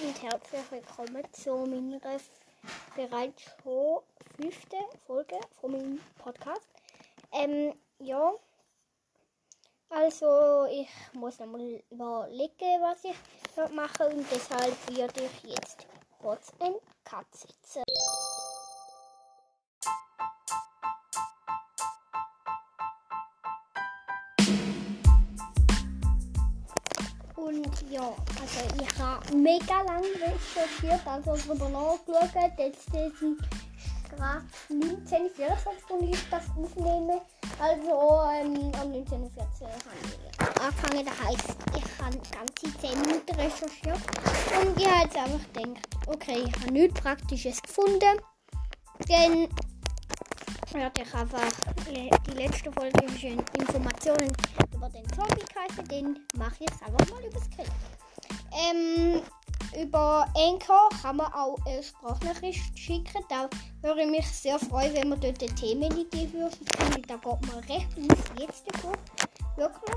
und herzlich willkommen zu meiner bereits schon fünften Folge von meinem Podcast. Ähm, ja, also ich muss nochmal überlegen, was ich mache und deshalb werde ich jetzt kurz einen Cut setzen. Ja, also ich habe mega lange recherchiert, also darüber nachgeschaut. Jetzt sind gerade 1944 und ich das aufnehme. Also ähm, um 1914 habe ich angefangen. Das heisst, ich habe ganze 10 Minuten recherchiert. Und ich habe jetzt einfach gedacht, okay, ich habe nichts Praktisches gefunden. Dann werde ich einfach die letzte Folge ist Informationen über den Zombie Kaiser, den mache ich jetzt einfach mal über Skript. Ähm, über Anchor kann man auch eine Sprachnachricht schicken. Da würde ich mich sehr freuen, wenn man dort eine Themenidee würde. Da geht man recht Letzte vor. Wirklich.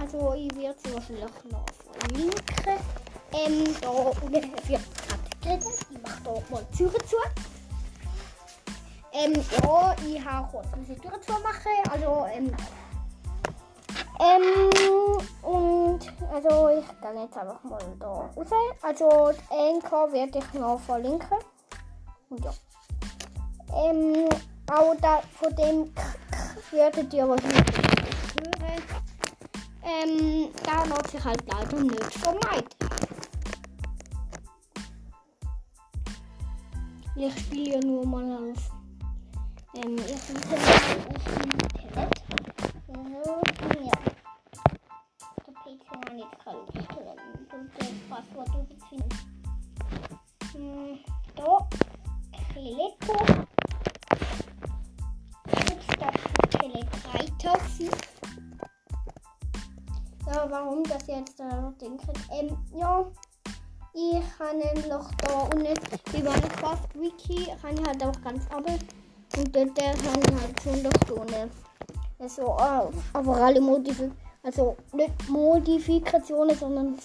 Also ich werde sie wahrscheinlich noch verlinken. Ähm, da wird gerade geredet. Ich mache da mal die zu. Ähm, ja, ich habe kurz diese Tür zu machen. Also, ähm, ähm, und also ich gehe jetzt einfach mal da raus. Also Anchor werde ich noch verlinken. Und ja. Ähm, auch da von dem werdet ihr wahrscheinlich hören. Ähm, da lässt sich halt leider nicht vermeiden. Ich spiele ja nur mal auf. Ähm, ich muss mal auf dem Tablet. So, ja. Der PC war nicht gerade drin. Und das Passwort finden. Hm, da. Jetzt das Skelett weiterziehen. Ja, warum das jetzt da denken? Ähm, ja. Ich habe nämlich da unten bei meinem Craft Wiki kann ich halt auch ganz abel und dort kann ich halt schon da Stunden. Also äh, aber alle Modifikationen, also nicht Modifikationen, sondern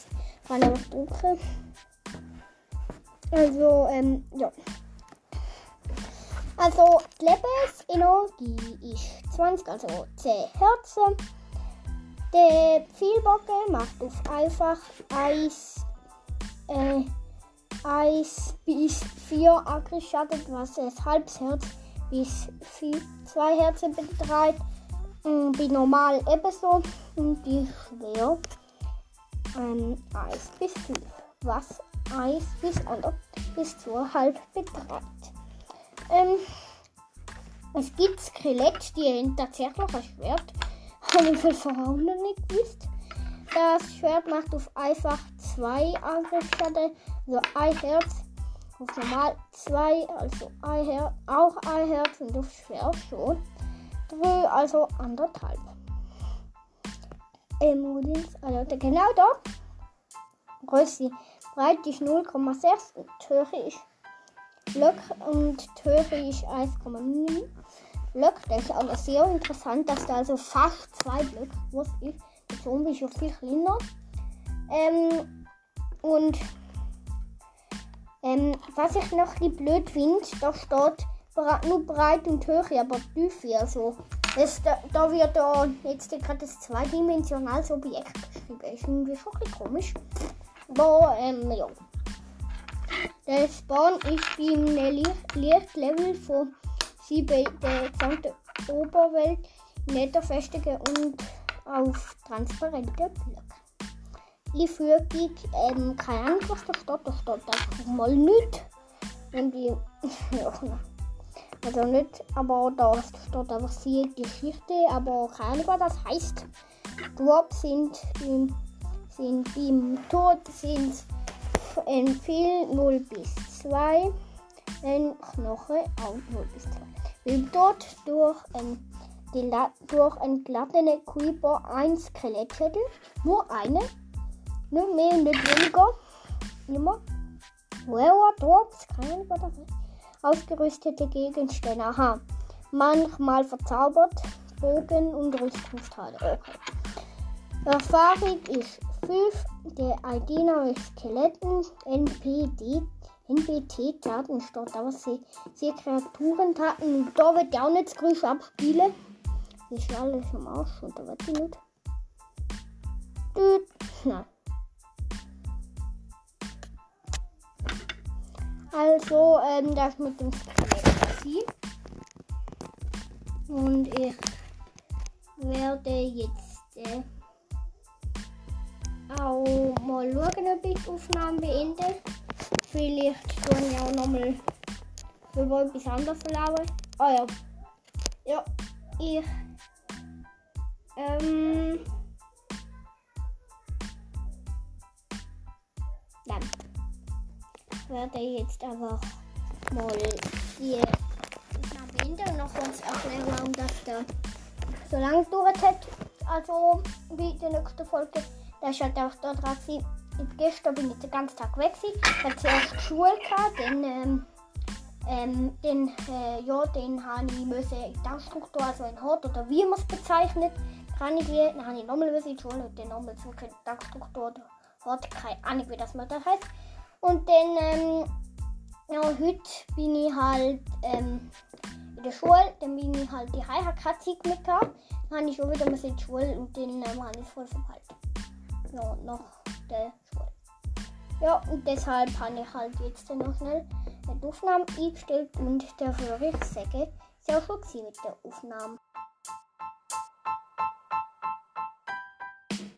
kann ich auch drucken. Also, ähm, ja. Also, die Lebensenergie ist 20, also 10 Herzen. Der Vielbogen macht auf einfach 1, äh, 1 bis 4 Agri-Schaden, was ein halbes Herz bis 4, 2 Herzen betreibt. Ähm, bei normal ebenso. Und die schwer ähm, 1 bis 5, was 1 bis 1 bis 2,5 betreibt. Ähm, es gibt Skelett, die haben tatsächlich ein Schwert. Habe ich von vorher noch nicht gewusst. Das Schwert macht auf einfach 2 Angriffsschaden, also ein Herz. Auf normal 2, also ein Herz, auch ein Herz und auf Schwert schon. 3, also anderthalb. Emodins, also genau da. Größe Breite ist 0,6 und Höhe ist Blöck und Höhe ist 1,9 Blöck. Das ist aber sehr interessant, dass da also fast zwei Blöcke groß ist. Der Zombie ist ja viel kleiner. Ähm, und ähm, was ich noch die blöd finde, da steht nur breit und Höhe, aber Tiefe. Also das, da, da wird da jetzt gerade das zweidimensionales Objekt beschrieben. Ist irgendwie schon ein bisschen komisch. Aber ähm, ja. Der Spawn ist beim Lichtlevel von sie bei der gesamten Oberwelt netter festigen und auf transparente Blöcke. Die Fügung, ähm, keine Ahnung, was da steht, da steht einfach mal nichts. Und die, ja, also nicht, aber da steht einfach viel Geschichte, aber keine Ahnung, was das heißt. Drops sind, sind beim Tod sind in viel 0 bis 2, in Knochen auch 0 bis 2. Beim Tod durch ein, durch entlattene Creeper ein Skelettschädel, nur eine, nicht mehr, nicht weniger, immer. Werewolf Drops, keine ist ausgerüstete Gegenstände. Aha. Manchmal verzaubert, Bogen und Rüstungsteile. Okay. Erfahrung ist 5. Der ID-Name ist Skeletten. NPD, NBT Daten steht aber sie, sie Kreaturendaten. Und da wird ja auch nicht Geräusch abspielen. Das ist alles im und da wird die nicht. Düt. Nein. Also, ähm, das mit dem passiert. Und ich werde jetzt äh, auch mal schauen, ob ich die Aufnahme beende. Vielleicht tun ich auch nochmal über etwas anderes verlaufen. Ah ja. Ja, ich. Ähm. Werde jetzt einfach mal Aufnahme beenden und noch kurz erklären, warum das da so lange gedauert hat. Also, wie die nächste Folge. Da ist halt auch da dran. gewesen. Gestern bin ich den ganzen Tag weg. Ich hatte zuerst Schule, gehabt, dann, ähm, ähm, dann, äh, ja, dann habe ich müssen in die Tankstruktur, also in Hort oder wie man es bezeichnet, kann ich wie, dann habe ich nochmal in die Schule und dann nochmal die Tankstruktur oder Hort, keine Ahnung, wie das man da heißt. Und dann, ähm, ja, heute bin ich halt, ähm, in der Schule, dann bin ich halt die Zeit mit. Dann habe ich schon wieder müssen in die Schule und dann ähm, habe ich voll verpeilt. Ja, nach der Schule. Ja, und deshalb habe ich halt jetzt noch schnell die Aufnahme eingestellt und ich sagen, ist ja auch schon mit der Aufnahme.